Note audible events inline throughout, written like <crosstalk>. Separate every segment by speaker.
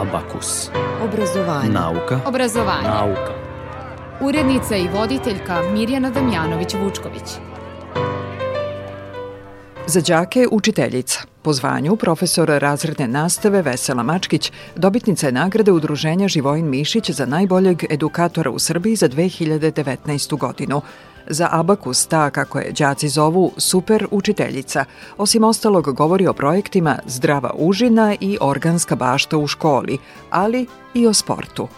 Speaker 1: Abakus.
Speaker 2: Obrazovanje.
Speaker 1: Nauka.
Speaker 2: Obrazovanje.
Speaker 1: Nauka.
Speaker 2: Urednica i voditeljka Mirjana Damjanović-Vučković.
Speaker 3: Za đake učiteljica. Po zvanju profesora razredne nastave Vesela Mačkić, dobitnica je nagrade Udruženja Živojin Mišić za najboljeg edukatora u Srbiji za 2019. godinu. Za Abakus, ta kako je đaci zovu, super učiteljica, osim ostalog govori o projektima Zdrava užina i Organska bašta u školi, ali i o sportu.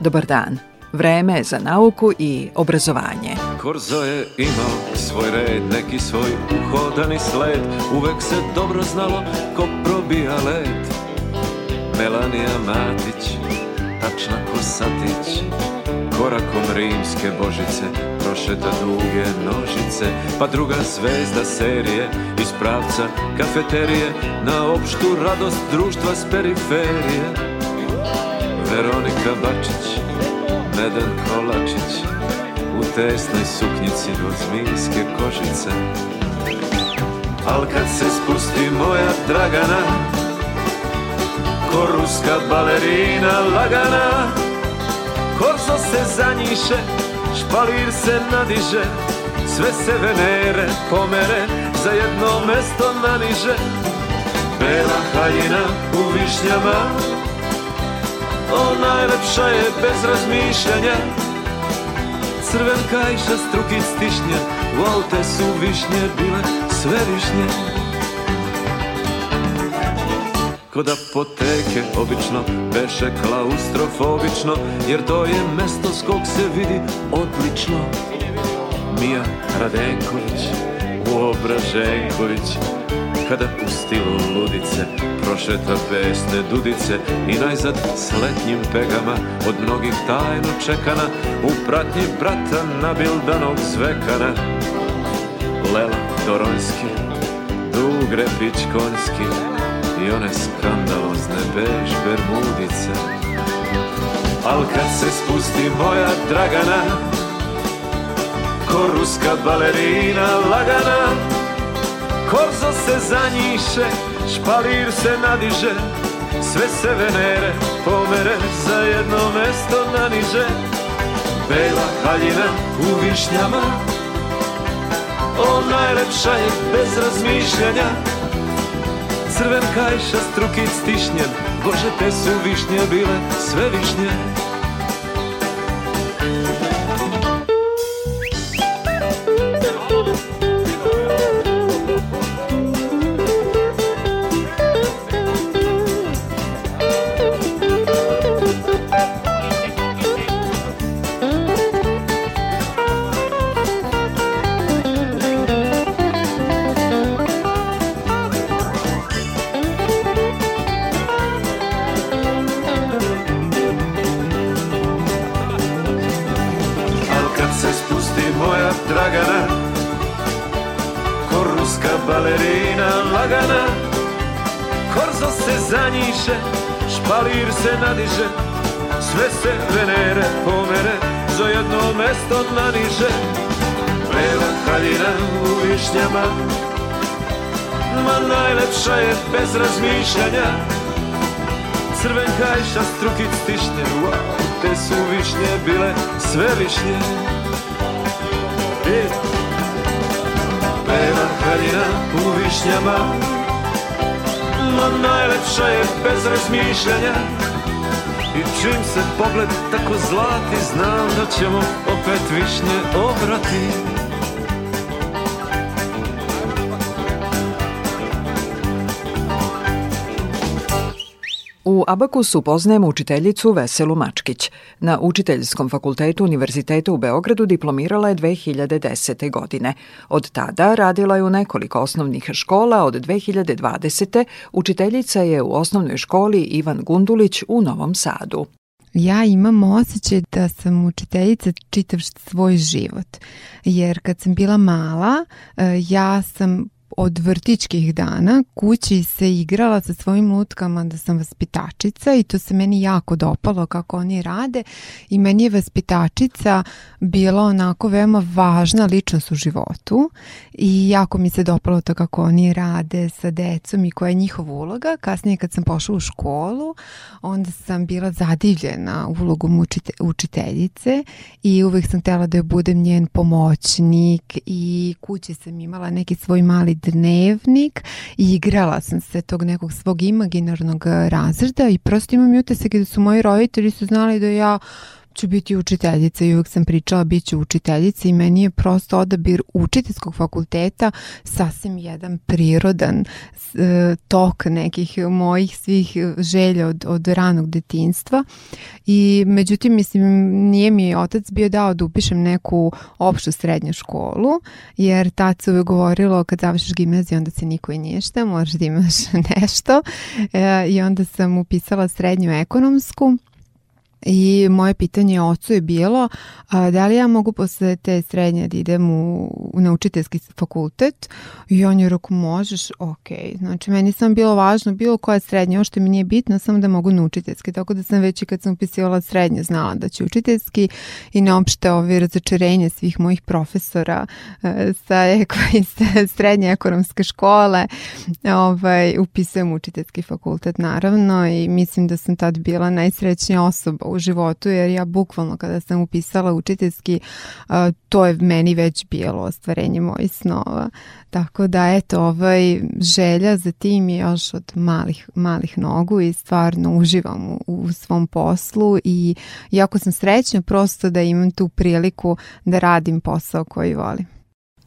Speaker 3: Dobar dan. Vreme za nauku i obrazovanje.
Speaker 4: Korzo je imao svoj red, neki svoj uhodani sled, uvek se dobro znalo ko probija led. Melanija Matić, tačna ko satić, korakom rimske božice prošeta duge nožice pa druga zvezda serije iz pravca kafeterije na opštu radost društva s periferije Veronika Bačić Neden Kolačić u tesnoj suknjici od zmijske kožice Al kad se spusti moja Dragana ko ruska balerina lagana Korzo se zanjiše, špalir se nadiže Sve se venere pomere, za jedno mesto naniže Bela haljina u višnjama O, najlepša je bez razmišljanja Crven i struki stišnje, U su višnje bile sve višnje kod da apoteke obično Beše klaustrofobično Jer to je mesto s kog se vidi odlično Mija Radenković Uobraženković Kada u stilu ludice Prošeta besne dudice I najzad s letnjim pegama Od mnogih tajno čekana U pratnji brata nabildanog zvekana Lela Doronski Dug repić konski i one skandalozne bež bermudice Al kad se spusti moja dragana Ko ruska balerina lagana Korzo se zanjiše, špalir se nadiže Sve se venere pomere za jedno mesto naniže Bela haljina u višnjama Ona je lepša je bez razmišljanja crven kajša, strukic tišnjen, bože te su višnje bile, sve višnje balerina lagana Korzo se zanjiše, špalir se nadiže Sve se venere pomere, za jedno mesto naniže Pleva haljina u višnjama Ma najlepša je bez razmišljanja Crvenka i šastrukic tišnje, wow, te su višnje bile sve višnje peva haljina u višnjama No najlepša je bez razmišljanja I čim se pogled tako zlati Znam da ćemo opet višnje obratiti
Speaker 3: U Abakusu upoznajemo učiteljicu Veselu Mačkić. Na Učiteljskom fakultetu Univerziteta u Beogradu diplomirala je 2010. godine. Od tada radila je u nekoliko osnovnih škola, od 2020. učiteljica je u osnovnoj školi Ivan Gundulić u Novom Sadu.
Speaker 5: Ja imam osjećaj da sam učiteljica čitav svoj život, jer kad sam bila mala, e, ja sam od vrtičkih dana kući se igrala sa svojim lutkama da sam vaspitačica i to se meni jako dopalo kako oni rade i meni je vaspitačica bila onako veoma važna ličnost u životu i jako mi se dopalo to kako oni rade sa decom i koja je njihova uloga. Kasnije kad sam pošla u školu onda sam bila zadivljena ulogom učite, učiteljice i uvek sam htjela da budem njen pomoćnik i kući sam imala neki svoj mali dnevnik i igrala sam se tog nekog svog imaginarnog razreda i prosto imam utisak da su moji roditelji su znali da ja ću biti učiteljica i uvijek sam pričala bit ću učiteljica i meni je prosto odabir učiteljskog fakulteta sasvim jedan prirodan e, tok nekih mojih svih želja od, od ranog detinstva i međutim mislim nije mi otac bio dao da upišem neku opštu srednju školu jer tad se govorilo kad završiš gimnaziju onda se niko i ništa, možeš da imaš <laughs> nešto e, i onda sam upisala srednju ekonomsku I moje pitanje ocu je bilo a, da li ja mogu posle te srednje da idem u, u naučiteljski fakultet i on je rekao možeš, ok. Znači meni sam bilo važno bilo koja srednja, što mi nije bitno, samo da mogu na učiteljski. Tako da sam već i kad sam upisivala srednje znala da ću učiteljski i neopšte ove razočarenje svih mojih profesora e, sa, eko, sa <laughs> srednje ekonomske škole ovaj, upisujem učiteljski fakultet naravno i mislim da sam tad bila najsrećnija osoba u životu jer ja bukvalno kada sam upisala učiteljski to je meni već bilo ostvarenje mojih snova. Tako da eto ovaj želja za tim je još od malih, malih nogu i stvarno uživam u, u svom poslu i jako sam srećna prosto da imam tu priliku da radim posao koji volim.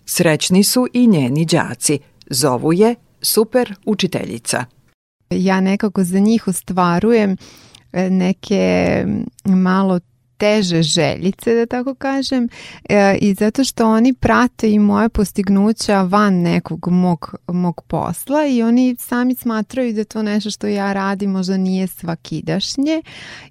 Speaker 3: Srećni su i njeni đaci. Zovu je super učiteljica.
Speaker 5: Ja nekako za njih ostvarujem uh, neke malo teže željice, da tako kažem, e, i zato što oni prate i moje postignuća van nekog mog, mog posla i oni sami smatraju da to nešto što ja radim možda nije svakidašnje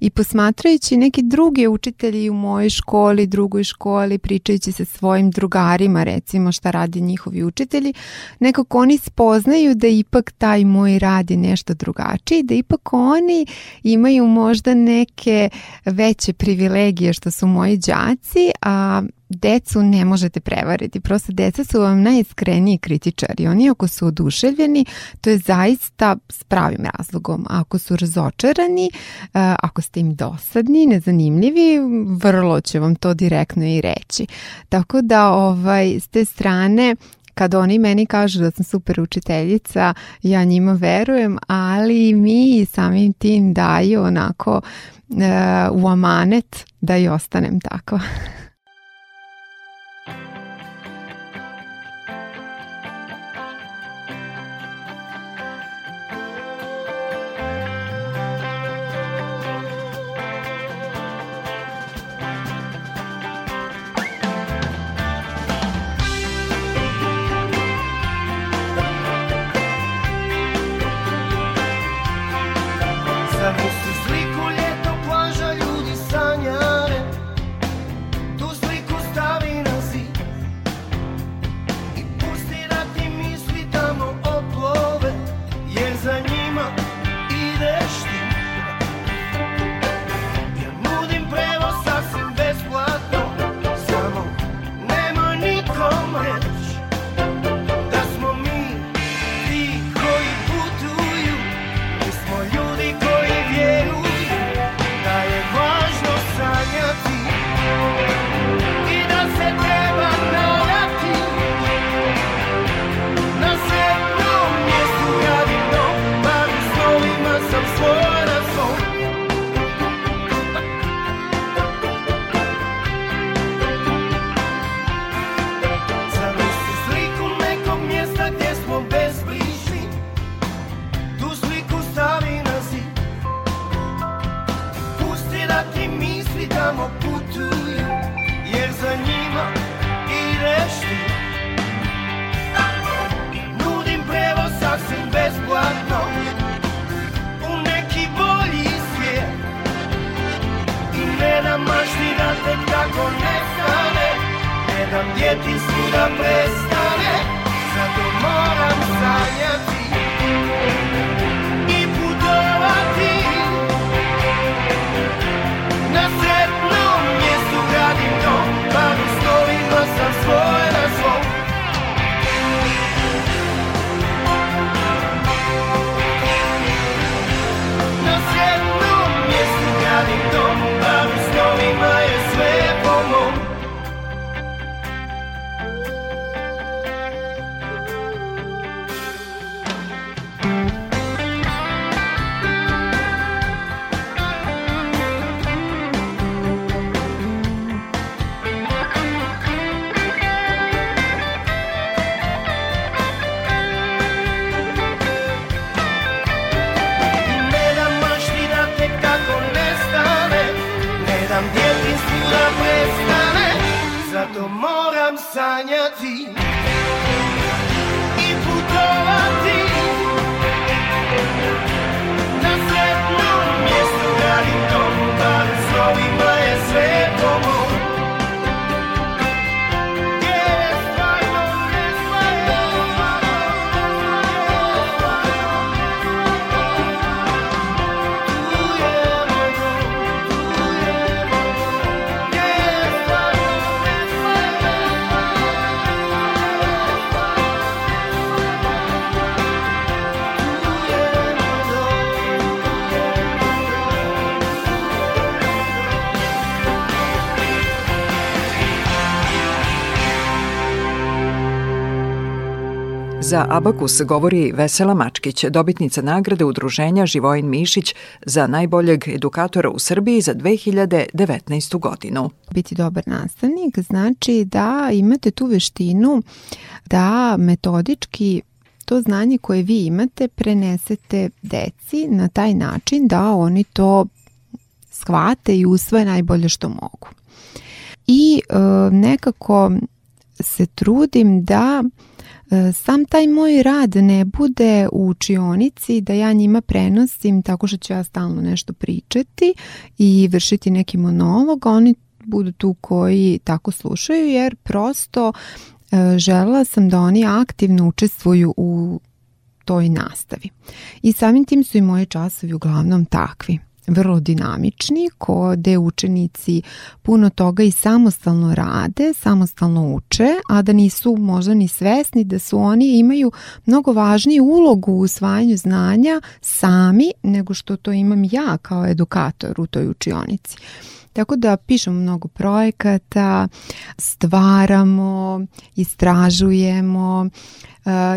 Speaker 5: i posmatrajući neki drugi učitelji u mojoj školi, drugoj školi, pričajući sa svojim drugarima recimo šta radi njihovi učitelji, nekako oni spoznaju da ipak taj moj rad je nešto drugačiji, da ipak oni imaju možda neke veće privilegije regije što su moji đaci, a decu ne možete prevariti. Prosto deca su vam najiskreniji kritičari. Oni ako su oduševljeni, to je zaista s pravim razlogom. A ako su razočarani, ako ste im dosadni, nezanimljivi, vrlo će vam to direktno i reći. Tako da ovaj, s te strane kad oni meni kažu da sam super učiteljica, ja njima verujem, ali mi samim tim daju onako u amanet da i ostanem tako.
Speaker 3: Za Abakus govori Vesela Mačkić, dobitnica nagrade Udruženja Živojin Mišić za najboljeg edukatora u Srbiji za 2019. godinu.
Speaker 5: Biti dobar nastavnik znači da imate tu veštinu da metodički to znanje koje vi imate prenesete deci na taj način da oni to shvate i usvoje najbolje što mogu. I e, nekako se trudim da Sam taj moj rad ne bude u učionici da ja njima prenosim tako što ću ja stalno nešto pričati i vršiti neki monolog, oni budu tu koji tako slušaju jer prosto e, želela sam da oni aktivno učestvuju u toj nastavi. I samim tim su i moje časovi uglavnom takvi vrlo dinamični, gde učenici puno toga i samostalno rade, samostalno uče, a da nisu možda ni svesni da su oni imaju mnogo važniju ulogu u usvajanju znanja sami nego što to imam ja kao edukator u toj učionici. Tako da pišemo mnogo projekata, stvaramo, istražujemo,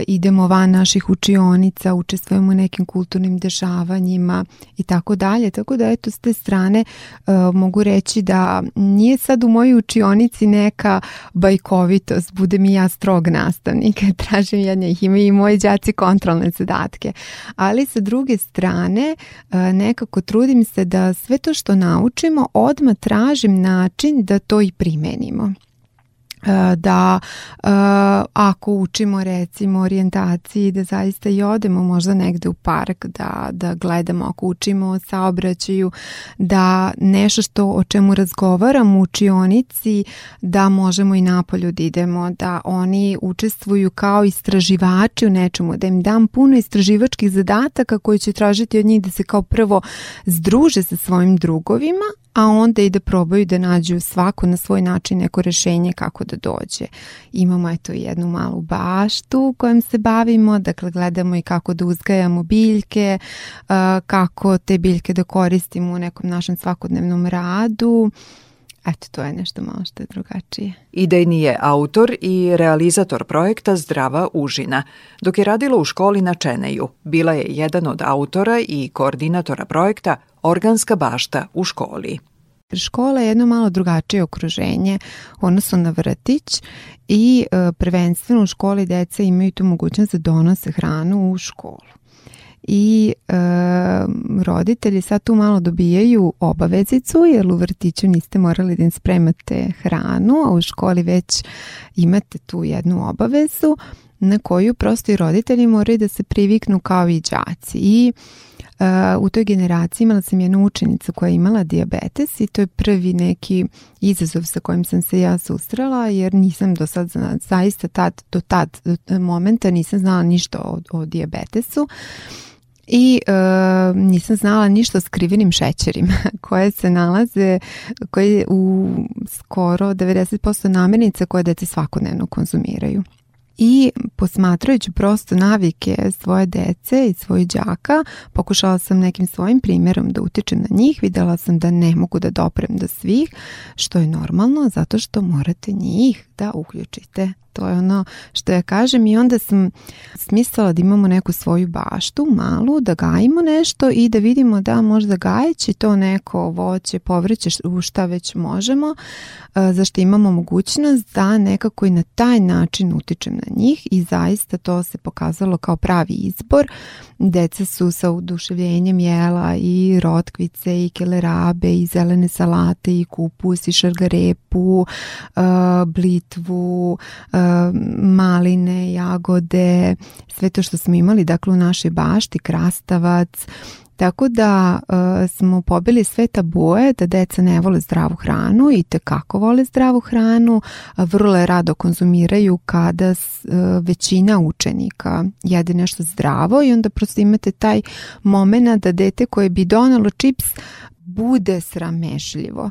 Speaker 5: idemo van naših učionica, učestvujemo u nekim kulturnim dešavanjima i tako dalje. Tako da eto s te strane mogu reći da nije sad u mojoj učionici neka bajkovitost, bude mi ja strog nastavnik, <laughs> tražim ja njih, ima i moji đaci kontrolne zadatke. Ali sa druge strane nekako trudim se da sve to što naučimo odma tražim način da to i primenimo. E, da uh, ako učimo recimo orijentaciji da zaista i odemo možda negde u park da, da gledamo ako učimo o saobraćaju da nešto što o čemu razgovaram u učionici da možemo i napolju da idemo da oni učestvuju kao istraživači u nečemu da im dam puno istraživačkih zadataka koji će tražiti od njih da se kao prvo združe sa svojim drugovima a onda i da probaju da nađu svako na svoj način neko rešenje kako da dođe. Imamo eto jednu malu baštu u kojem se bavimo, dakle gledamo i kako da uzgajamo biljke, kako te biljke da koristimo u nekom našem svakodnevnom radu. Eto, to je nešto malo što je drugačije.
Speaker 3: Idejni je autor i realizator projekta Zdrava užina. Dok je radila u školi na Čeneju, bila je jedan od autora i koordinatora projekta organska bašta u školi.
Speaker 5: Škola je jedno malo drugačije okruženje odnosno na vrtić i e, prvenstveno u školi deca imaju tu mogućnost da donose hranu u školu i e, roditelji sad tu malo dobijaju obavezicu jer u vrtiću niste morali da im spremate hranu, a u školi već imate tu jednu obavezu na koju prosto i roditelji moraju da se priviknu kao i đaci i Eh, u toj generaciji imala sam jednu učenicu koja je imala diabetes i to je prvi neki izazov sa kojim sam se ja susrela jer nisam do sad zaista tad, do tad do momenta nisam znala ništa o, o diabetesu i e, nisam znala ništa o skrivenim šećerima <laughs> koje se nalaze koje u skoro 90% namirnica koje dece svakodnevno konzumiraju i posmatrajući prosto navike svoje dece i svojih đaka, pokušala sam nekim svojim primjerom da utičem na njih. Videla sam da ne mogu da doprem do svih, što je normalno zato što morate njih da uključite. To je ono što ja kažem i onda sam smislila da imamo neku svoju baštu malu, da gajimo nešto i da vidimo da možda gajeći to neko voće, povrće, šta već možemo, e, zašto imamo mogućnost da nekako i na taj način utičem na njih i zaista to se pokazalo kao pravi izbor. Deca su sa uduševljenjem jela i rotkvice i kelerabe i zelene salate i kupus i šargarepu, e, blic žetvu, e, maline, jagode, sve to što smo imali dakle u našoj bašti, krastavac. Tako da e, smo pobili sve taboje da deca ne vole zdravu hranu i te kako vole zdravu hranu, vrlo je rado konzumiraju kada e, većina učenika jede nešto zdravo i onda prosto imate taj moment da dete koje bi donalo čips bude sramešljivo,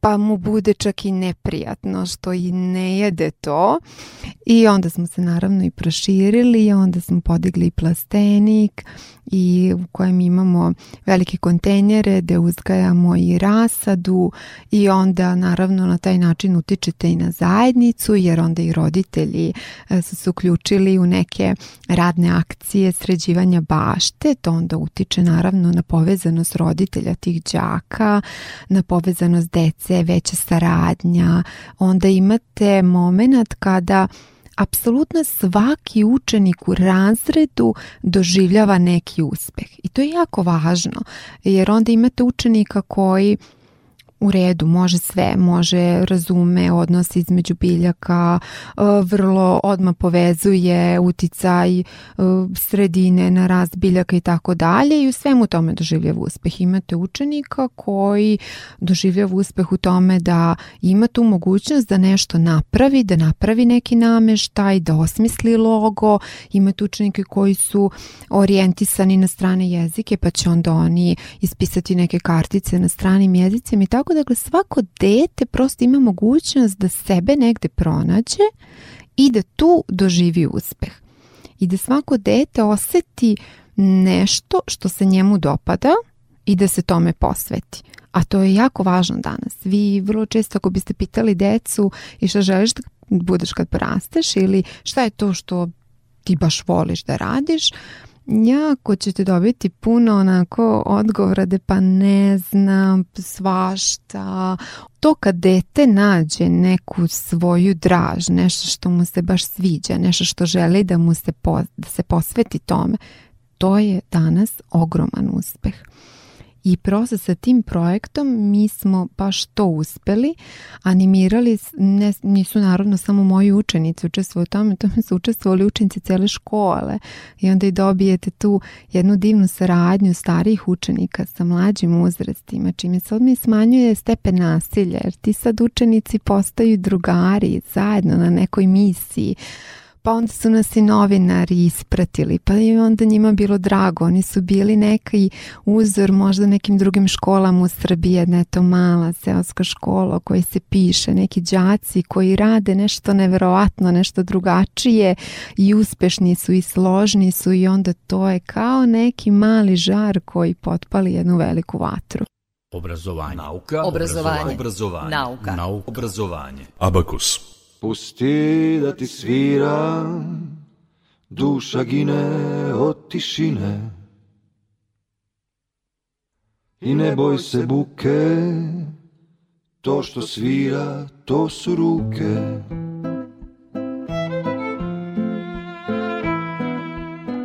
Speaker 5: pa mu bude čak i neprijatno što i ne jede to. I onda smo se naravno i proširili, onda smo podigli plastenik i u kojem imamo velike kontenjere gde uzgajamo i rasadu i onda naravno na taj način utičete i na zajednicu jer onda i roditelji e, su se uključili u neke radne akcije sređivanja bašte, to onda utiče naravno na povezanost roditelja tih đaka đaka, na povezanost dece, veća saradnja. Onda imate moment kada apsolutno svaki učenik u razredu doživljava neki uspeh. I to je jako važno, jer onda imate učenika koji u redu, može sve, može razume odnos između biljaka, e, vrlo odma povezuje uticaj e, sredine na rast biljaka i tako dalje i u svemu tome doživljava uspeh. Imate učenika koji doživljava uspeh u tome da ima tu mogućnost da nešto napravi, da napravi neki nameštaj, da osmisli logo. Imate učenike koji su orijentisani na strane jezike, pa će onda oni ispisati neke kartice na stranim jezicima i tako tako dakle svako dete prosto ima mogućnost da sebe negde pronađe i da tu doživi uspeh. I da svako dete oseti nešto što se njemu dopada i da se tome posveti. A to je jako važno danas. Vi vrlo često ako biste pitali decu i šta želiš da budeš kad porasteš ili šta je to što ti baš voliš da radiš, Jako ćete dobiti puno onako odgovora da pa ne znam, svašta. To kad dete nađe neku svoju draž, nešto što mu se baš sviđa, nešto što želi da mu se, po, da se posveti tome, to je danas ogroman uspeh i prosto sa tim projektom mi smo baš to uspeli. Animirali, ne, nisu naravno samo moji učenici učestvovali u tome, tome su učestvovali učenici cele škole i onda i dobijete tu jednu divnu saradnju starijih učenika sa mlađim uzrastima, čime se odmi smanjuje stepen nasilja, jer ti sad učenici postaju drugari zajedno na nekoj misiji. Pa onda su nas i novinari ispratili, pa i onda njima bilo drago. Oni su bili neki uzor možda nekim drugim školama u Srbiji, jedna je to mala seoska škola o se piše, neki đaci koji rade nešto neverovatno, nešto drugačije i uspešni su i složni su i onda to je kao neki mali žar koji potpali jednu veliku vatru.
Speaker 3: Obrazovanje.
Speaker 1: Nauka.
Speaker 2: Obrazovanje.
Speaker 3: Obrazovanje.
Speaker 2: Nauka.
Speaker 1: Nauka.
Speaker 3: Obrazovanje.
Speaker 1: Abakus.
Speaker 4: Pusti da ti svira, duša gine od tišine. I ne boj se buke, to što svira, to su ruke.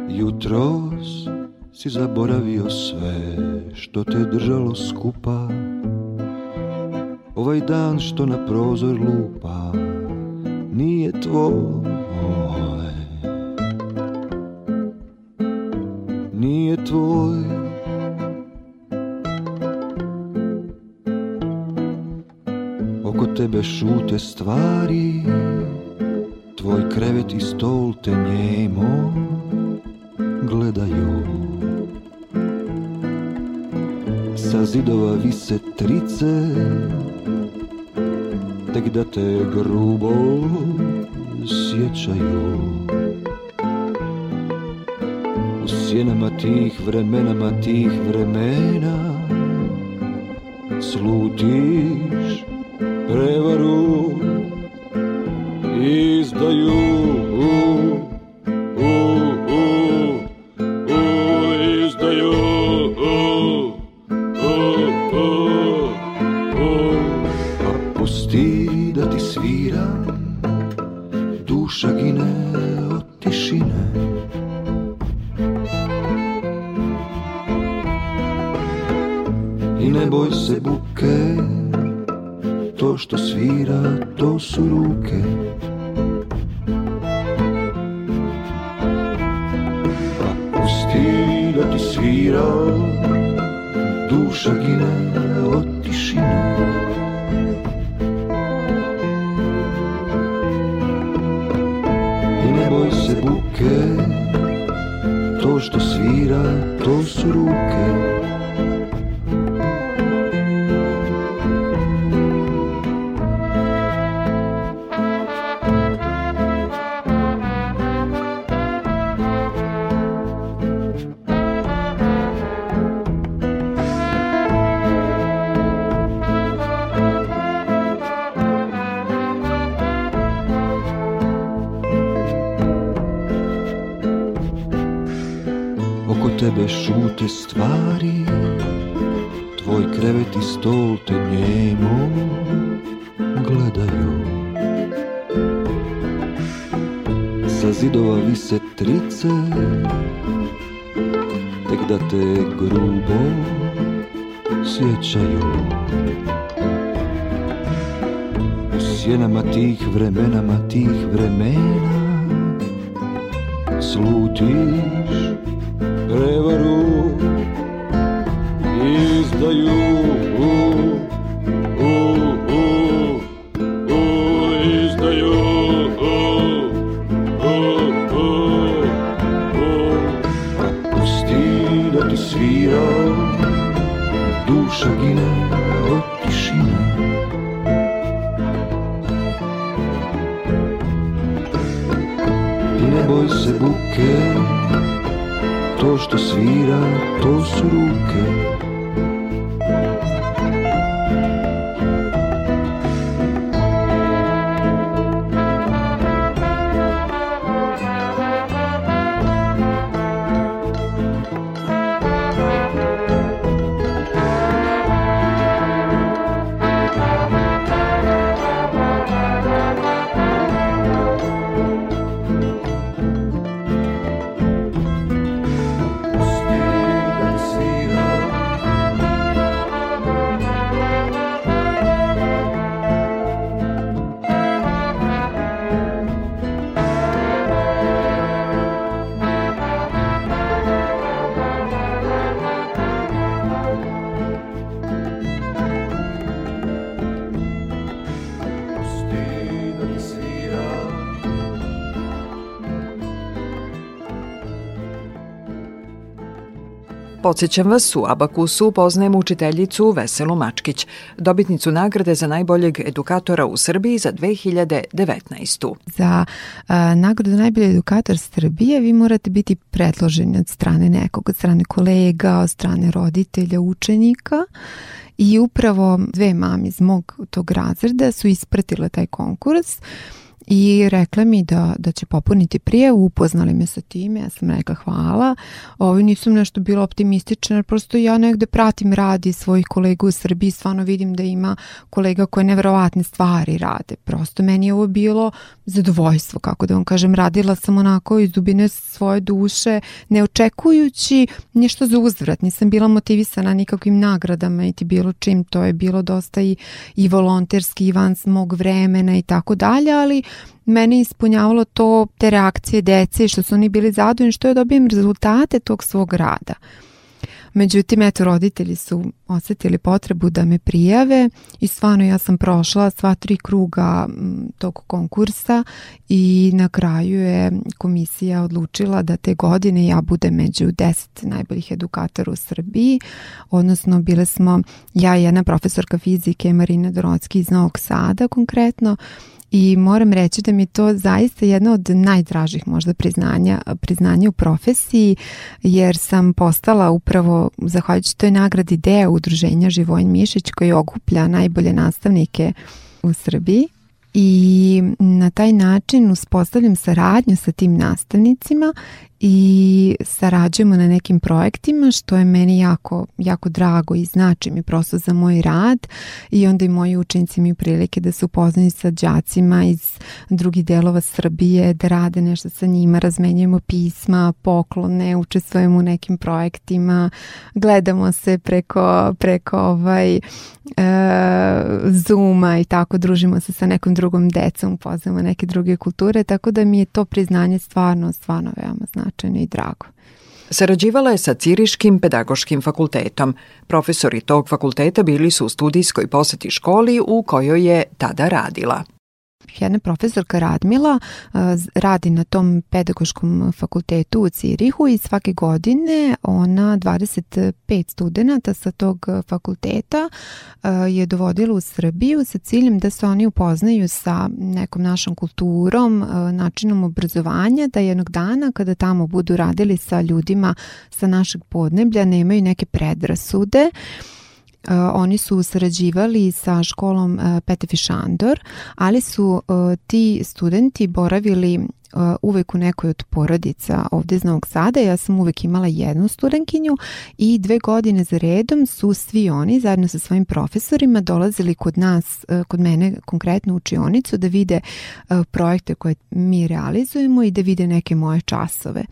Speaker 4: Jutros si zaboravio sve što te držalo skupa Ovaj dan što na prozor lupa nije tvoj Nije tvoj Oko tebe šute stvari Tvoj krevet i stol te njemo gledaju Sa zidova vise trice tek da te grubo sjećaju U sjenama tih vremenama tih vremena Slutiš prevaru Izdaju u Ooh, ooh, ooh, is the ooh, ooh. da ti svira Duša gine krutiš prevaru izdaju
Speaker 3: Podsećam vas, u Abakusu poznajem učiteljicu Veselu Mačkić, dobitnicu nagrade za najboljeg edukatora u Srbiji za 2019.
Speaker 5: Za a, nagradu najbolji edukator Srbije vi morate biti predloženi od strane nekog, od strane kolega, od strane roditelja, učenika i upravo dve mami iz mog tog razreda su ispratile taj konkurs i rekla mi da, da će popuniti prijevu, upoznali me sa time, ja sam rekla hvala. Ovo nisam nešto bila optimistična, prosto ja negde pratim radi svojih kolega u Srbiji, stvarno vidim da ima kolega koje neverovatne stvari rade. Prosto meni je ovo bilo zadovoljstvo, kako da vam kažem, radila sam onako iz dubine svoje duše, ne očekujući ništa za uzvrat, nisam bila motivisana nikakvim nagradama i ti bilo čim, to je bilo dosta i, i volonterski i van mog vremena i tako dalje, ali mene ispunjavalo to te reakcije dece što su oni bili zadovoljni što ja dobijem rezultate tog svog rada. Međutim, eto, roditelji su osjetili potrebu da me prijave i stvarno ja sam prošla sva tri kruga tog konkursa i na kraju je komisija odlučila da te godine ja budem među deset najboljih edukatora u Srbiji, odnosno bile smo ja i jedna profesorka fizike Marina Dorocki iz Novog Sada konkretno, i moram reći da mi je to zaista jedno od najdražih možda priznanja, priznanja u profesiji jer sam postala upravo zahvaljujući toj nagradi deo udruženja Živojn Mišić koji okuplja najbolje nastavnike u Srbiji i na taj način uspostavljam saradnju sa tim nastavnicima i sarađujemo na nekim projektima što je meni jako, jako drago i znači mi prosto za moj rad i onda i moji učenici mi prilike da se upoznaju sa đacima iz drugih delova Srbije, da rade nešto sa njima, razmenjujemo pisma, poklone, učestvujemo u nekim projektima, gledamo se preko, preko ovaj, e, Zooma i tako, družimo se sa nekom drugim drugom decom, upoznamo neke druge kulture, tako da mi je to priznanje stvarno, stvarno veoma značajno i drago.
Speaker 3: Sarađivala je sa Ciriškim pedagoškim fakultetom. Profesori tog fakulteta bili su u studijskoj poseti školi u kojoj je tada radila.
Speaker 5: Jedna profesorka Radmila e, radi na tom pedagoškom fakultetu u Cirihu i svake godine ona 25 studenta sa tog fakulteta e, je dovodila u Srbiju sa ciljem da se oni upoznaju sa nekom našom kulturom, e, načinom obrazovanja, da jednog dana kada tamo budu radili sa ljudima sa našeg podneblja nemaju neke predrasude E, oni su sarađivali sa školom e, Petefi Šandor, ali su e, ti studenti boravili Uh, uvek u nekoj od porodica ovde iz Novog Sada. Ja sam uvek imala jednu studentkinju i dve godine za redom su svi oni zajedno sa svojim profesorima dolazili kod nas, uh, kod mene konkretno u učionicu da vide uh, projekte koje mi realizujemo i da vide neke moje časove.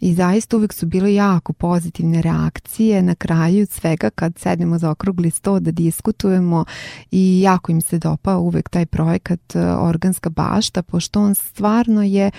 Speaker 5: I zaista uvek su bile jako pozitivne reakcije na kraju svega kad sednemo za okrugli sto da diskutujemo i jako im se dopao uvek taj projekat Organska bašta, pošto on stvarno je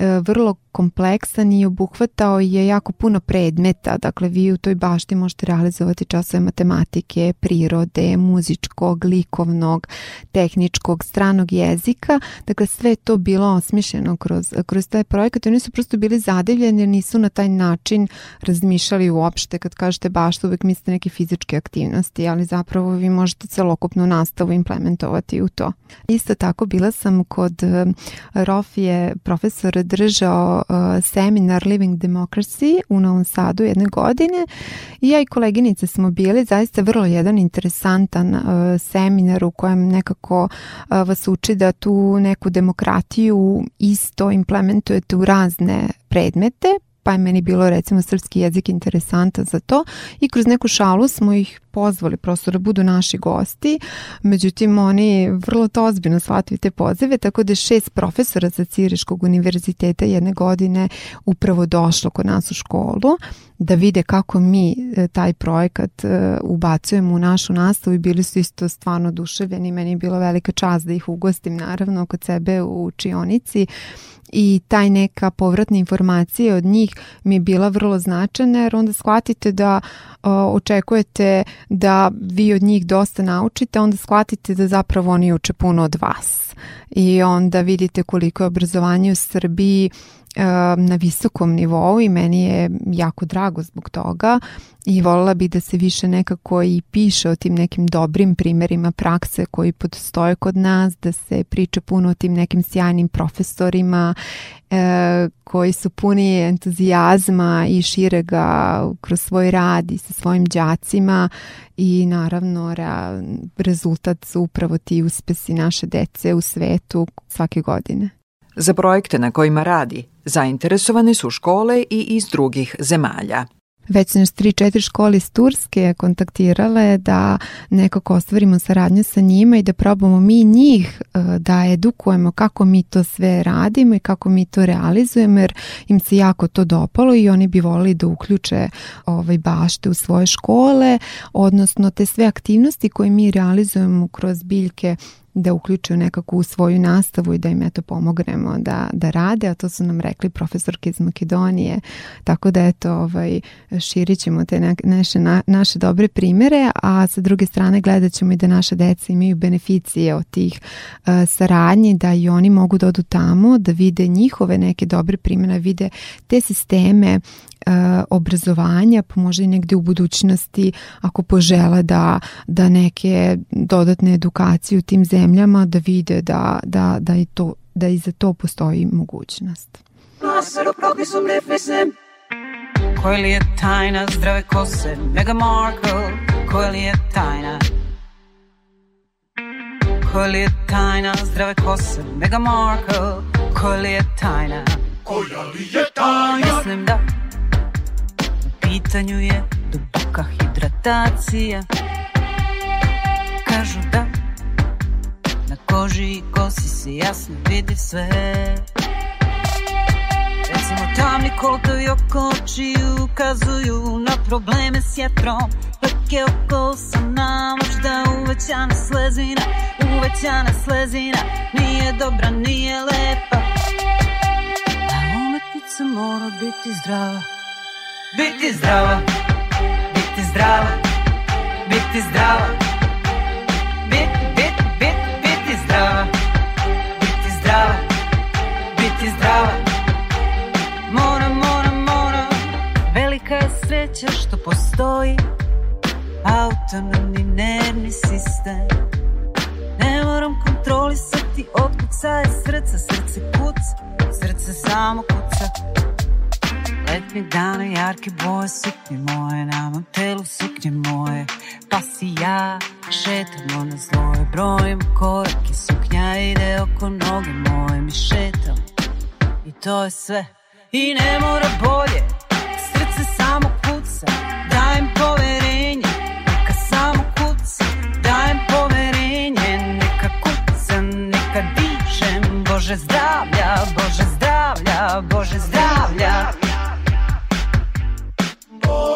Speaker 5: E, vrlo kompleksan i obuhvatao je jako puno predmeta. Dakle, vi u toj bašti možete realizovati časove matematike, prirode, muzičkog, likovnog, tehničkog, stranog jezika. Dakle, sve to bilo osmišljeno kroz, kroz taj projekat. Oni su prosto bili zadivljeni jer nisu na taj način razmišljali uopšte. Kad kažete bašta, uvek mislite neke fizičke aktivnosti, ali zapravo vi možete celokupnu nastavu implementovati u to. Isto tako bila sam kod e, Rofije, profesor držao uh, seminar Living Democracy u Novom Sadu jedne godine i ja i koleginice smo bili zaista vrlo jedan interesantan uh, seminar u kojem nekako uh, vas uči da tu neku demokratiju isto implementujete u razne predmete pa je meni bilo recimo srpski jezik interesantan za to i kroz neku šalu smo ih pozvali prosto da budu naši gosti. Međutim, oni vrlo to ozbiljno shvatili te pozive, tako da je šest profesora sa Ciriškog univerziteta jedne godine upravo došlo kod nas u školu da vide kako mi e, taj projekat e, ubacujemo u našu nastavu i bili su isto stvarno oduševljeni. Meni je bila velika čast da ih ugostim naravno kod sebe u učionici i taj neka povratna informacija od njih mi je bila vrlo značajna jer onda shvatite da o, očekujete da vi od njih dosta naučite, onda shvatite da zapravo oni uče puno od vas i onda vidite koliko je obrazovanje u Srbiji na visokom nivou i meni je jako drago zbog toga i volila bih da se više nekako i piše o tim nekim dobrim primerima prakse koji podstoje kod nas, da se priča puno o tim nekim sjajnim profesorima e, koji su puni entuzijazma i šire ga kroz svoj rad i sa svojim đacima i naravno ra, rezultat su upravo ti uspesi naše dece u svetu svake godine.
Speaker 3: Za projekte na kojima radi zainteresovane su škole i iz drugih zemalja.
Speaker 5: Već nas 3-4 škole iz Turske kontaktirale da nekako ostvarimo saradnju sa njima i da probamo mi njih e, da edukujemo kako mi to sve radimo i kako mi to realizujemo jer im se jako to dopalo i oni bi volili da uključe ovaj bašte u svoje škole, odnosno te sve aktivnosti koje mi realizujemo kroz biljke da uključuju nekako u svoju nastavu i da im eto pomognemo da, da rade, a to su nam rekli profesorke iz Makedonije, tako da eto ovaj, širit ćemo te naše, na, naše dobre primere, a sa druge strane gledat ćemo i da naše deca imaju beneficije od tih uh, saradnji, da i oni mogu da odu tamo, da vide njihove neke dobre primere, da vide te sisteme eh, obrazovanja, pa možda i negde u budućnosti ako požele da, da neke dodatne edukacije u tim zemljama zemljama da vide da, da, da, je to, da i za to postoji mogućnost. Koja li je tajna zdrave kose Mega Markle Koja li je tajna Koja li je tajna zdrave kose Mega Markle Koja li je tajna Koja li je tajna Mislim da U pitanju je duboka hidratacija Kažu da koži i kosi se jasno vidi sve Recimo tamni kolotovi oko očiju ukazuju na probleme s jetrom Dok oko sam možda uvećana slezina Uvećana slezina nije dobra, nije lepa A umetnica mora biti zdrava Biti zdrava Biti zdrava Biti zdrava Biti zdrava Biti zdrava Mora, mora, mora Velika je sreća što postoji Autonomni nervni sistem Ne moram kontrolisati otkucaje srca Srce kuca, srce samo kuca letnjeg dana Jarke boje suknje moje Na mom telu suknje moje Pa si ja šetamo na zloje Brojim korake Suknja ide oko noge moje Mi šetam
Speaker 3: I to je sve I ne mora bolje Srce samo kuca Dajem poverenje Neka samo kuca Dajem poverenje Neka kuca Neka dišem Bože zdravlja Bože zdravlja Bože zdravlja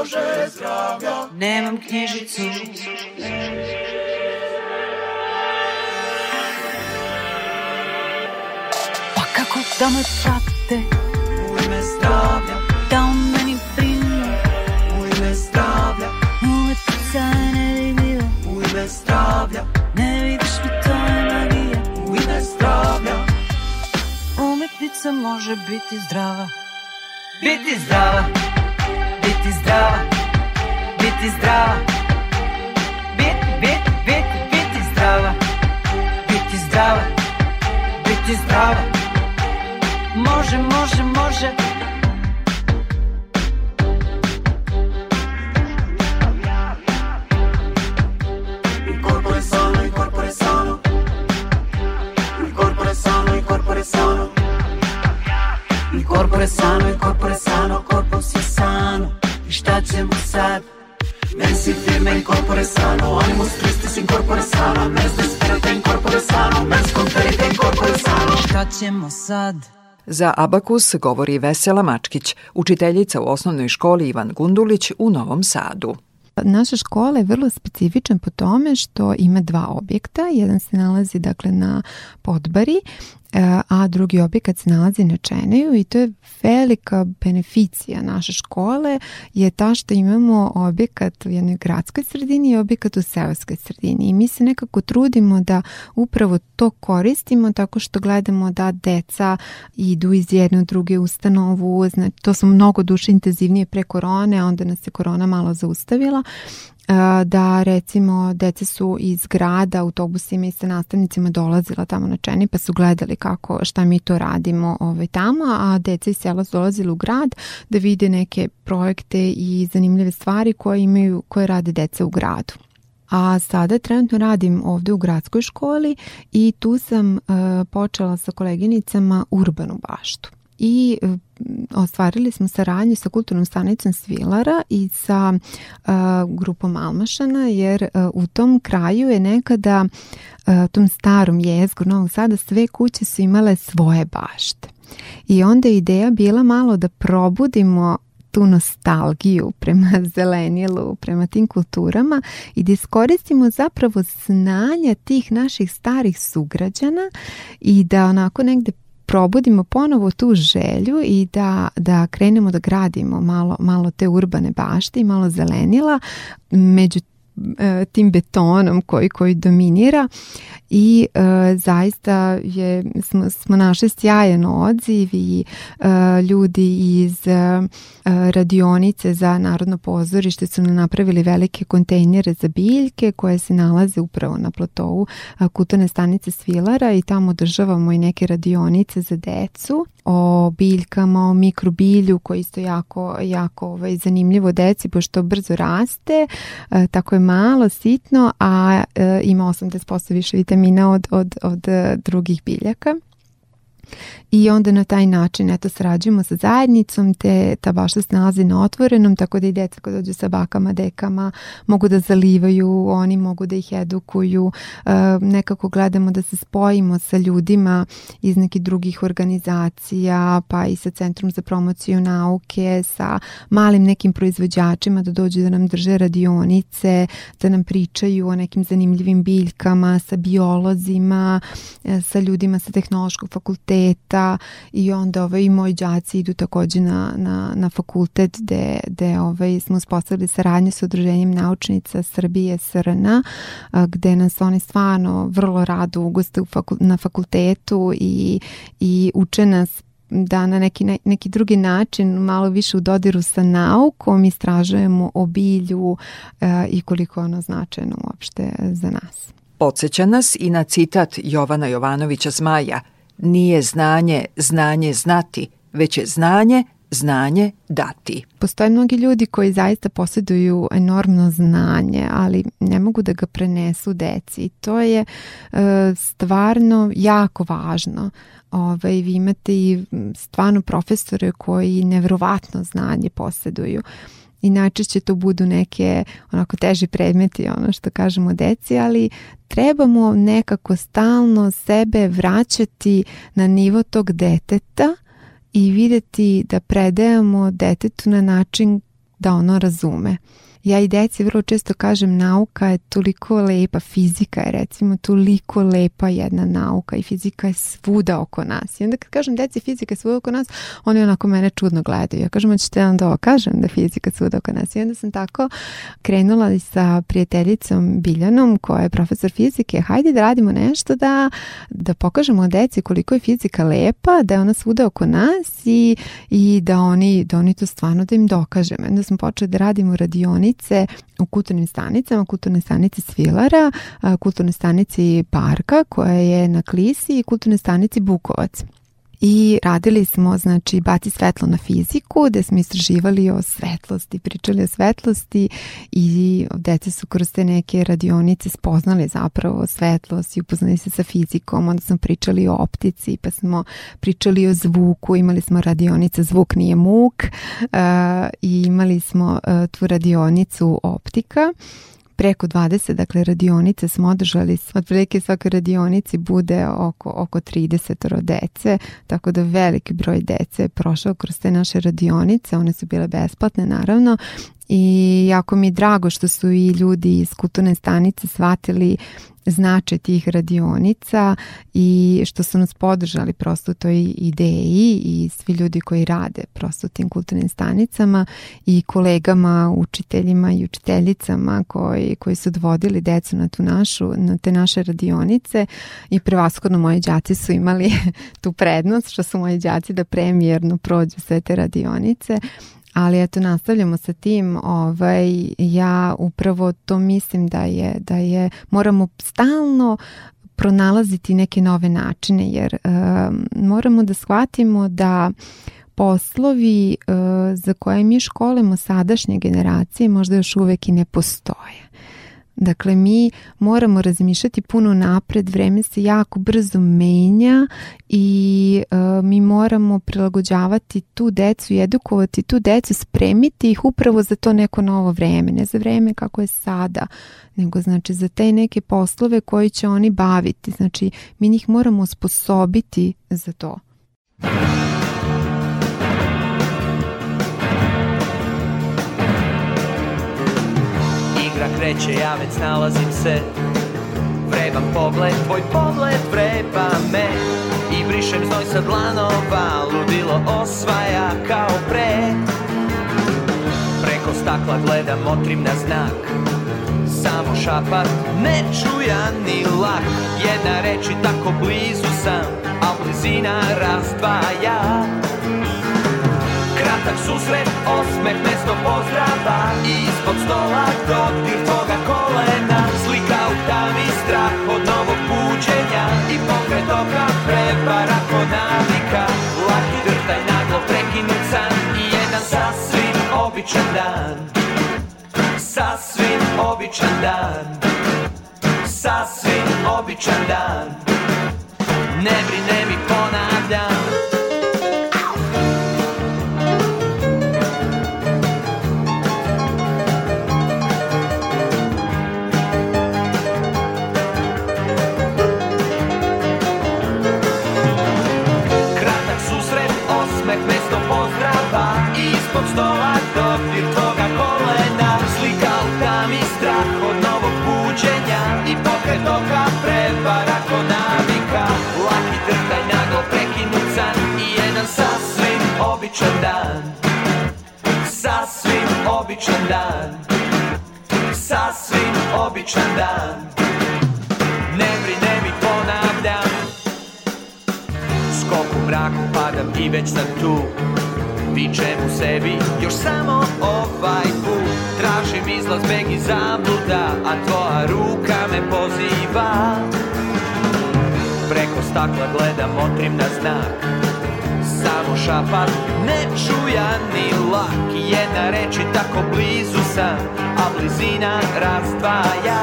Speaker 3: Bože zdravlja, nemam knjižicu. Pa kako da me prate u ime zdravlja, da o meni brinu u ime zdravlja, moje srce ne u ime zdravlja, ne vidiš mi to je magija u ime zdravlja. Umetnica može biti zdrava, biti zdrava. zdrava, biti zdrava. Bit, bit, bit, biti zdrava. Biti zdrava, biti zdrava. Može, može, može. Il corpo è sano, il corpo è sano. Il corpo è sano, il sano. Il sano. šta ćemo sad? Nesi firma in corpore sano, animus tristis in corpore sano, mes desperate in corpore sano, mes conferite in sano. Šta ćemo sad? Za Abakus govori Vesela Mačkić, učiteljica u osnovnoj školi Ivan Gundulić u Novom Sadu.
Speaker 5: Naša škola je vrlo specifična po tome što ima dva objekta. Jedan se nalazi dakle na podbari E, a drugi objekat se nalazi na Čeneju i to je velika beneficija naše škole je ta što imamo objekat u jednoj gradskoj sredini i objekat u seoskoj sredini i mi se nekako trudimo da upravo to koristimo tako što gledamo da deca idu iz jedne u druge ustanovu, znači to smo mnogo duše intenzivnije pre korone, a onda nas je korona malo zaustavila da recimo deca su iz grada autobusima i sa nastavnicima dolazila tamo na Čeni pa su gledali kako šta mi to radimo ovaj, tamo, a deca iz sela su dolazili u grad da vide neke projekte i zanimljive stvari koje imaju, koje rade deca u gradu. A sada trenutno radim ovde u gradskoj školi i tu sam uh, počela sa koleginicama urbanu baštu i e, ostvarili smo saradnju sa kulturnom stanicom Svilara i sa a, e, grupom Almašana jer a, e, u tom kraju je nekada a, tom starom jezgru Novog Sada sve kuće su imale svoje bašte. I onda je ideja bila malo da probudimo tu nostalgiju prema <laughs> zelenilu, prema tim kulturama i da iskoristimo zapravo znanja tih naših starih sugrađana i da onako negde probudimo ponovo tu želju i da, da krenemo da gradimo malo, malo te urbane bašte i malo zelenila. Među E, tim betonom koji koji dominira i e, zaista je smo, smo našli sjajan odziv i e, ljudi iz e, e radionice za narodno pozorište su nam napravili velike kontejnere za biljke koje se nalaze upravo na platou e, kulturne stanice Svilara i tamo održavamo i neke radionice za decu o biljkama, o mikrobilju koji isto jako, jako ovaj, zanimljivo deci pošto brzo raste tako je malo, sitno, a e, ima 80% više vitamina od, od, od e, drugih biljaka i onda na taj način eto srađujemo sa zajednicom te ta bašta se nalazi na otvorenom tako da i deca koja dođu sa bakama, dekama mogu da zalivaju, oni mogu da ih edukuju, e, nekako gledamo da se spojimo sa ljudima iz nekih drugih organizacija pa i sa Centrom za promociju nauke, sa malim nekim proizvođačima da dođu da nam drže radionice, da nam pričaju o nekim zanimljivim biljkama, sa biolozima, e, sa ljudima sa tehnološkog fakulteta fakulteta i onda ovaj, moji đaci idu takođe na, na, na fakultet gde, gde ovaj, smo uspostavili saradnje sa udruženjem naučnica Srbije SRN gde nas oni stvarno vrlo rado ugoste na fakultetu i, i uče nas da na neki, neki drugi način malo više u dodiru sa naukom istražujemo o e, i koliko ono značajno uopšte za nas.
Speaker 3: Podseća nas i na citat Jovana Jovanovića Zmaja – Nije znanje znanje znati, već je znanje znanje dati.
Speaker 5: Postoje mnogi ljudi koji zaista posjeduju enormno znanje, ali ne mogu da ga prenesu deci to je e, stvarno jako važno. Ovaj, vi imate i stvarno profesore koji nevrovatno znanje posjeduju i najčešće to budu neke onako teži predmeti, ono što kažemo deci, ali trebamo nekako stalno sebe vraćati na nivo tog deteta i videti da predajemo detetu na način da ono razume. Ja i deci vrlo često kažem nauka je toliko lepa, fizika je recimo toliko lepa jedna nauka i fizika je svuda oko nas. I onda kad kažem deci fizika je svuda oko nas, oni onako mene čudno gledaju. Ja kažem, hoćete vam da ovo kažem da fizika je svuda oko nas. I onda sam tako krenula i sa prijateljicom Biljanom koja je profesor fizike. Hajde da radimo nešto da, da pokažemo deci koliko je fizika lepa, da je ona svuda oko nas i, i da, oni, da oni to stvarno da im dokažemo. Onda smo počeli da radimo radionice stanice u kulturnim stanicama, kulturne stanice Svilara, kulturne stanice Parka koja je na Klisi i kulturne stanice Bukovac i radili smo, znači, baci svetlo na fiziku, gde smo istraživali o svetlosti, pričali o svetlosti i dece su kroz te neke radionice spoznali zapravo svetlost i upoznali se sa fizikom, onda smo pričali o optici, pa smo pričali o zvuku, imali smo radionica Zvuk nije muk uh, i imali smo uh, tu radionicu optika preko 20 dakle radionice smo održali otprilike svakoj radionici bude oko, oko 30 dece tako da veliki broj dece je prošao kroz te naše radionice one su bile besplatne naravno i jako mi je drago što su i ljudi iz kulturne stanice shvatili značaj tih radionica i što su nas podržali prosto u toj ideji i svi ljudi koji rade prosto u tim kulturnim stanicama i kolegama, učiteljima i učiteljicama koji, koji su odvodili decu na, tu našu, na te naše radionice i prevaskodno moji đaci su imali <laughs> tu prednost što su moji đaci da premijerno prođu sve te radionice ali eto nastavljamo sa tim ovaj ja upravo to mislim da je da je moramo stalno pronalaziti neke nove načine jer um, moramo da shvatimo da poslovi uh, za koje mi školimo sadašnje generacije možda još uvek i ne postoje Dakle, mi moramo razmišljati puno napred, vreme se jako brzo menja i e, mi moramo prilagođavati tu decu i edukovati tu decu, spremiti ih upravo za to neko novo vreme, ne za vreme kako je sada, nego znači za te neke poslove koji će oni baviti. Znači mi njih moramo sposobiti za to. Igra kreće, ja već nalazim se Vrebam pogled, tvoj pogled vreba me pišem znoj sa dlanova Ludilo osvaja kao pre Preko stakla gledam, motrim na znak Samo šapat, ne čuja ni lak Jedna reč i tako blizu sam A blizina razdvaja Kratak susret, osmeh, mesto pozdrava ispod stola, dodir tvoga kolena Slika u tami strah buđenja i pokret oka prevara ko navika Laki drtaj naglo prekinut san i jedan sasvim običan dan Sasvim običan dan Sasvim običan dan Ne brine mi ponavljam
Speaker 3: običan dan Ne brine mi ponavljam Skok u mraku padam i već sam tu Vičem u sebi još samo ovaj put Tražim izlaz beg i zabluda A tvoja ruka me poziva Preko stakla gledam, otrim na znak samo šapan Nečujan ni lak Jedna reč i tako blizu sam A blizina razdvaja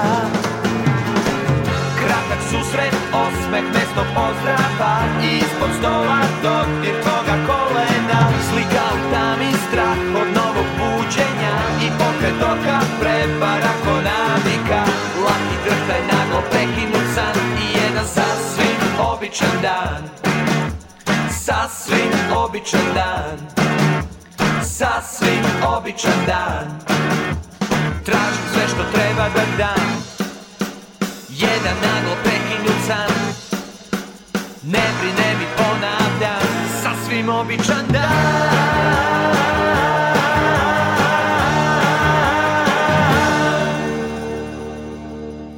Speaker 3: Kratak susret, osmeh, mestnog pozdrava Ispod stola, dodir tvoga kolena Slika u tami, strah od novog buđenja I pokret oka, prepara konavika Laki drhtaj, naglo prekinut san I jedan sasvim običan dan Sasvim običan dan Sasvim običan dan Tražim sve što treba da dam Jedan naglo prekinut san Ne brine mi ponavljam Sasvim običan dan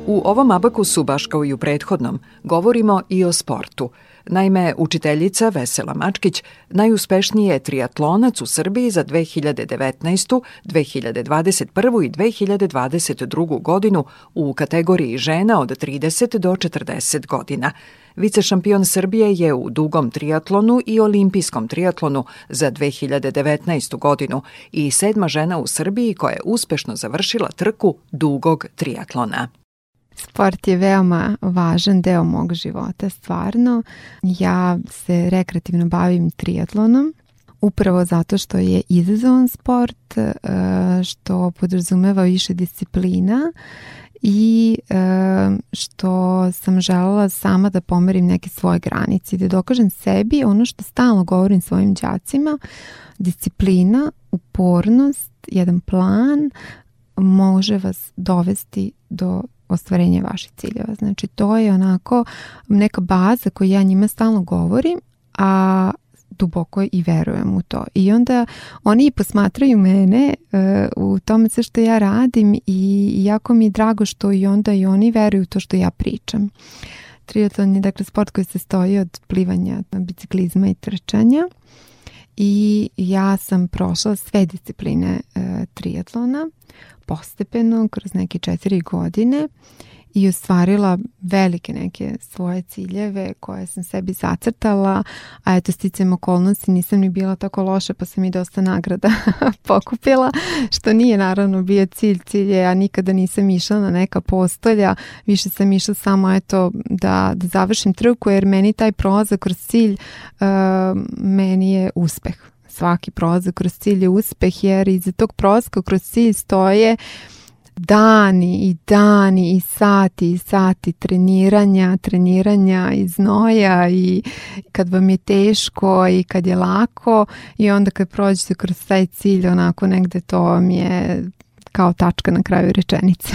Speaker 3: U ovom abakusu, baš kao i u prethodnom, govorimo i o sportu – Naime, učiteljica Vesela Mačkić najuspešniji je triatlonac u Srbiji za 2019., 2021. i 2022. godinu u kategoriji žena od 30 do 40 godina. Vicešampion Srbije je u dugom triatlonu i olimpijskom triatlonu za 2019. godinu i sedma žena u Srbiji koja je uspešno završila trku dugog triatlona.
Speaker 5: Sport je veoma važan deo mog života, stvarno. Ja se rekreativno bavim triatlonom, upravo zato što je izazovan sport, e, što podrazumeva više disciplina i e, što sam želela sama da pomerim neke svoje granice i da dokažem sebi ono što stalno govorim svojim đacima, disciplina, upornost, jedan plan može vas dovesti do ostvarenje vaših ciljeva. Znači to je onako neka baza koju ja njima stalno govorim, a duboko i verujem u to. I onda oni posmatraju mene e, u tome sve što ja radim i jako mi je drago što i onda i oni veruju u to što ja pričam. Triatlon je dakle sport koji se stoji od plivanja, biciklizma i trčanja i ja sam prošla sve discipline e, triatlona postepeno kroz neke četiri godine i ostvarila velike neke svoje ciljeve koje sam sebi zacrtala, a eto sticam okolnosti nisam ni bila tako loša pa sam i dosta nagrada <laughs> pokupila, što nije naravno bio cilj, cilj je ja nikada nisam išla na neka postolja, više sam išla samo eto da, da završim trku jer meni taj prolazak kroz cilj uh, meni je uspeh. Svaki prolazak kroz cilj je uspeh jer iza tog prolaska kroz cilj stoje uh, dani i dani i sati i sati treniranja, treniranja i znoja i kad vam je teško i kad je lako i onda kad prođete kroz taj cilj onako negde to vam je kao tačka na kraju rečenice.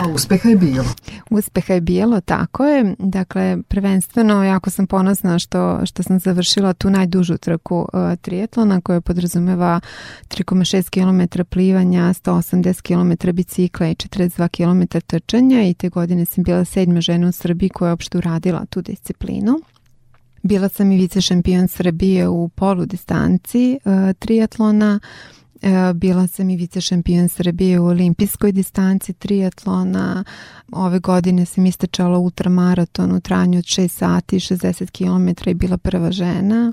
Speaker 3: A uspeha je bilo.
Speaker 5: Uspeha je bilo, tako je. Dakle, prvenstveno jako sam ponosna što, što sam završila tu najdužu trku uh, trijetlona koja podrazumeva 3,6 km plivanja, 180 km bicikla i 42 km trčanja i te godine sam bila sedma žena u Srbiji koja je opšte uradila tu disciplinu. Bila sam i vice šampion Srbije u polu distanci uh, e, trijatlona. triatlona E, bila sam i vice šampion Srbije u olimpijskoj distanci triatlona. Ove godine sam istečala ultramaraton u trajanju od 6 sati 60 km i bila prva žena.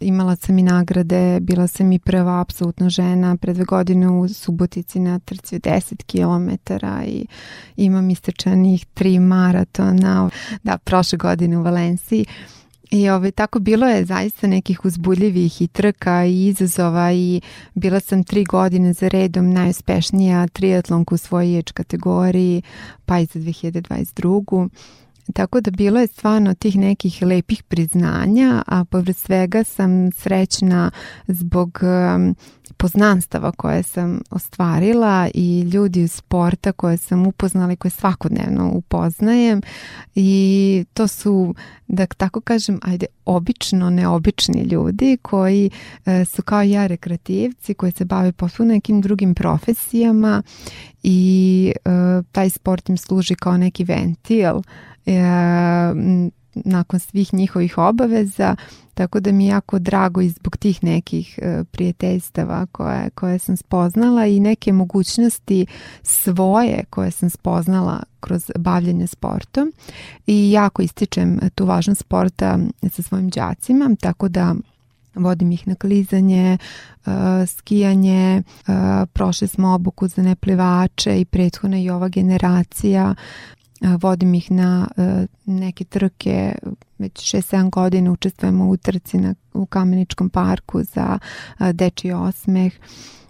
Speaker 5: Imala sam i nagrade, bila sam i prva apsolutno žena pre dve godine u Subotici na trci 10 km i imam istečenih tri maratona, da, prošle godine u Valenciji. I ovaj, tako bilo je zaista nekih uzbudljivih i trka i izazova i bila sam tri godine za redom najuspešnija triatlonka u svojoj ječ kategoriji pa i za 2022. Tako da bilo je stvarno tih nekih lepih priznanja, a povrst svega sam srećna zbog um, poznanstava koje sam ostvarila i ljudi iz sporta koje sam upoznala i koje svakodnevno upoznajem i to su, da tako kažem, ajde, obično neobični ljudi koji e, su kao ja rekreativci, koji se bave potpuno nekim drugim profesijama i e, taj sport im služi kao neki ventil. E, nakon svih njihovih obaveza, tako da mi je jako drago i zbog tih nekih e, prijateljstava koje, koje sam spoznala i neke mogućnosti svoje koje sam spoznala kroz bavljanje sportom i jako ističem tu važnost sporta sa svojim đacima, tako da vodim ih na klizanje, e, skijanje, e, prošli smo obuku za neplivače i prethodna i ova generacija vodim ih na e, neke trke, već 6-7 godina učestvujemo u trci na, u Kameničkom parku za dečiji osmeh.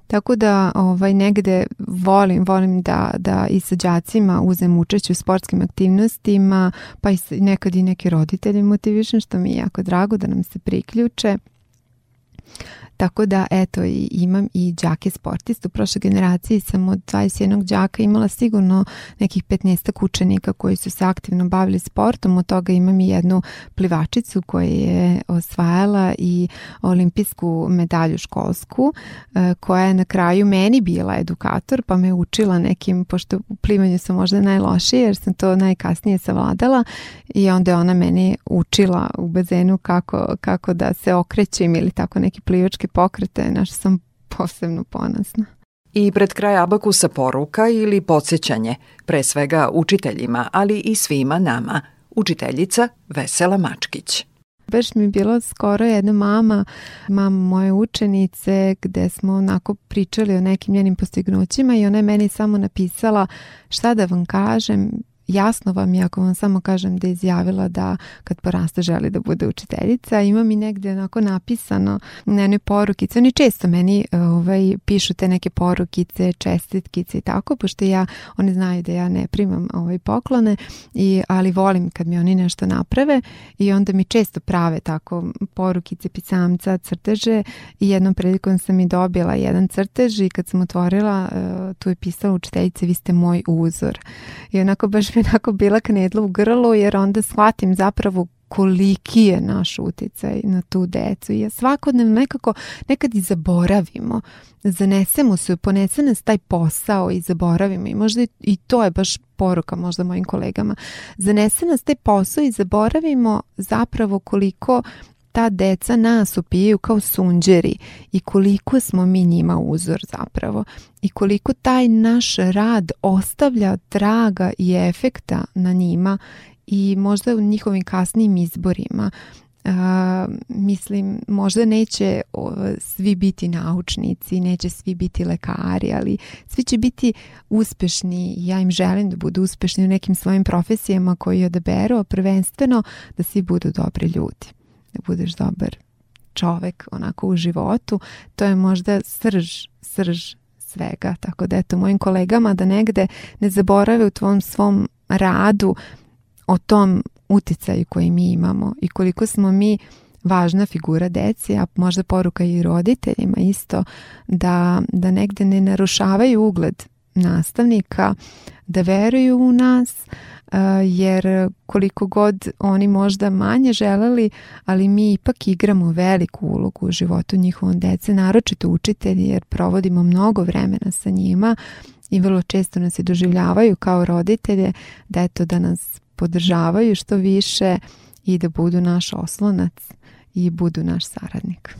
Speaker 5: Tako da ovaj, negde volim, volim da, da i sa đacima uzem učešće u sportskim aktivnostima, pa i nekad i neki roditelji motivišem, što mi je jako drago da nam se priključe. Tako da, eto, imam i džake sportistu. U prošle generaciji sam od 21 džaka imala sigurno nekih 15 učenika koji su se aktivno bavili sportom. Od toga imam i jednu plivačicu koja je osvajala i olimpijsku medalju školsku, e, koja je na kraju meni bila edukator, pa me učila nekim, pošto u plivanju sam možda najlošije, jer sam to najkasnije savladala i onda je ona meni učila u bazenu kako, kako da se okrećem ili tako neki plivački ekološke pokrete na što sam posebno ponosna.
Speaker 3: I pred kraj Abakusa poruka ili podsjećanje, pre svega učiteljima, ali i svima nama. Učiteljica Vesela Mačkić.
Speaker 5: Baš mi je bilo skoro jedna mama, mama moje učenice, gde smo onako pričali o nekim njenim postignućima i ona je meni samo napisala šta da vam kažem, jasno vam je ako vam samo kažem da je izjavila da kad poraste želi da bude učiteljica, ima mi negde onako napisano na jednoj porukici. Oni često meni e, ovaj, pišu te neke porukice, čestitkice i tako, pošto ja, oni znaju da ja ne primam ovaj poklone, i, ali volim kad mi oni nešto naprave i onda mi često prave tako porukice, pisamca, crteže i jednom prilikom sam i dobila jedan crtež i kad sam otvorila e, tu je pisala učiteljice, vi ste moj uzor. I onako baš baš mi <laughs> onako bila knedla u grlu jer onda shvatim zapravo koliki je naš uticaj na tu decu. I ja svakodnevno nekako nekad i zaboravimo. Zanesemo se, ponese nas taj posao i zaboravimo. I možda i to je baš poruka možda mojim kolegama. Zanese nas taj posao i zaboravimo zapravo koliko ta deca nas opijaju kao sunđeri i koliko smo mi njima uzor zapravo i koliko taj naš rad ostavlja traga i efekta na njima i možda u njihovim kasnim izborima. A, mislim, možda neće o, svi biti naučnici, neće svi biti lekari, ali svi će biti uspešni. Ja im želim da budu uspešni u nekim svojim profesijama koje odaberu, a prvenstveno da svi budu dobri ljudi da budeš dobar čovek onako u životu, to je možda srž, srž svega. Tako da eto mojim kolegama da negde ne zaborave u tvom svom radu o tom uticaju koji mi imamo i koliko smo mi važna figura deci, a možda poruka i roditeljima isto, da, da negde ne narušavaju ugled nastavnika da veruju u nas e, jer koliko god oni možda manje želeli, ali mi ipak igramo veliku ulogu u životu njihovom dece, naročito učitelji jer provodimo mnogo vremena sa njima i vrlo često nas i doživljavaju kao roditelje da eto da nas podržavaju što više i da budu naš oslonac i budu naš saradnik.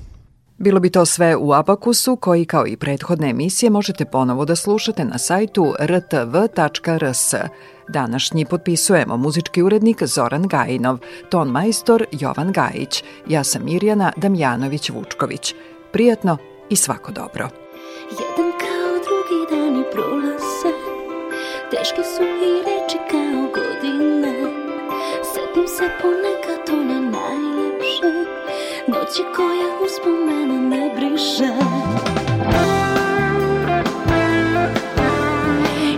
Speaker 3: Bilo bi to sve u Abakusu koji kao i prethodne emisije možete ponovo da slušate na sajtu rtv.rs. Današnji potpisujemo muzički urednik Zoran Gajinov, ton majstor Jovan Gajić, ja sam Mirjana Damjanović-Vučković. Prijatno i svako dobro. Jedan kao drugi dani prolaze, teške su i reči kao godine, setim se ponekad noći koja uspomene ne briše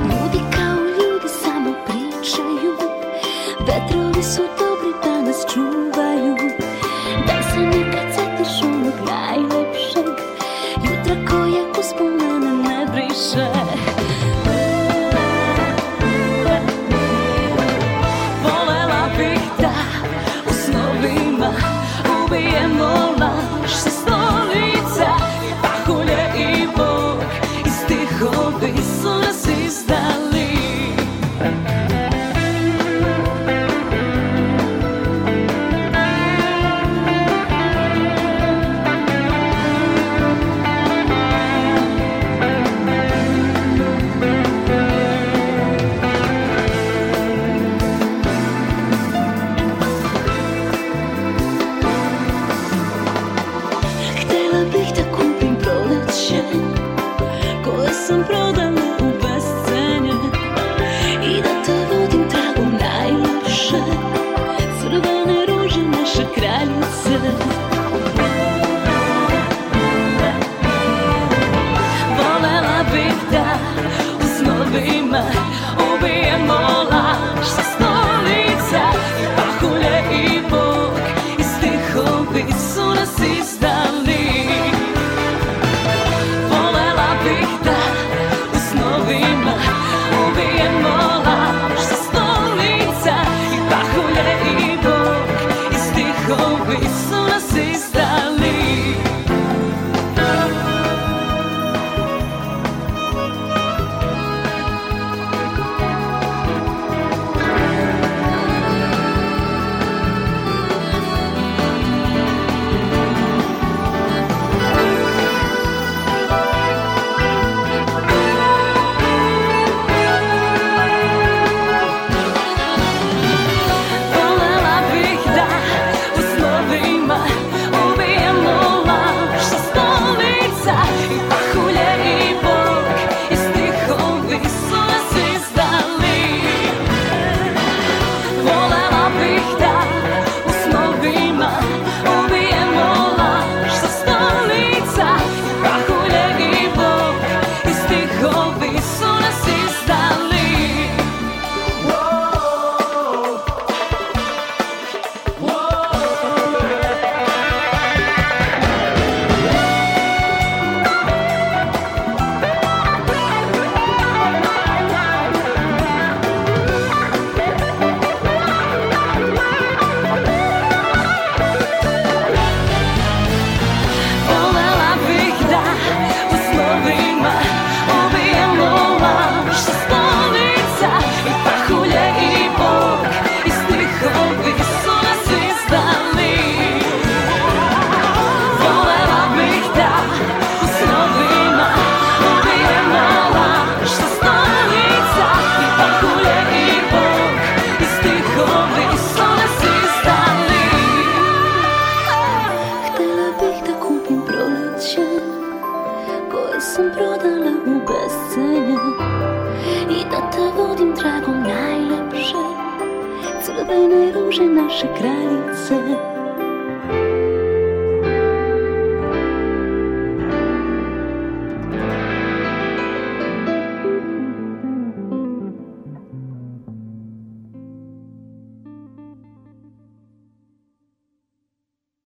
Speaker 3: Ljudi kao ljudi samo pričaju Vetrovi su to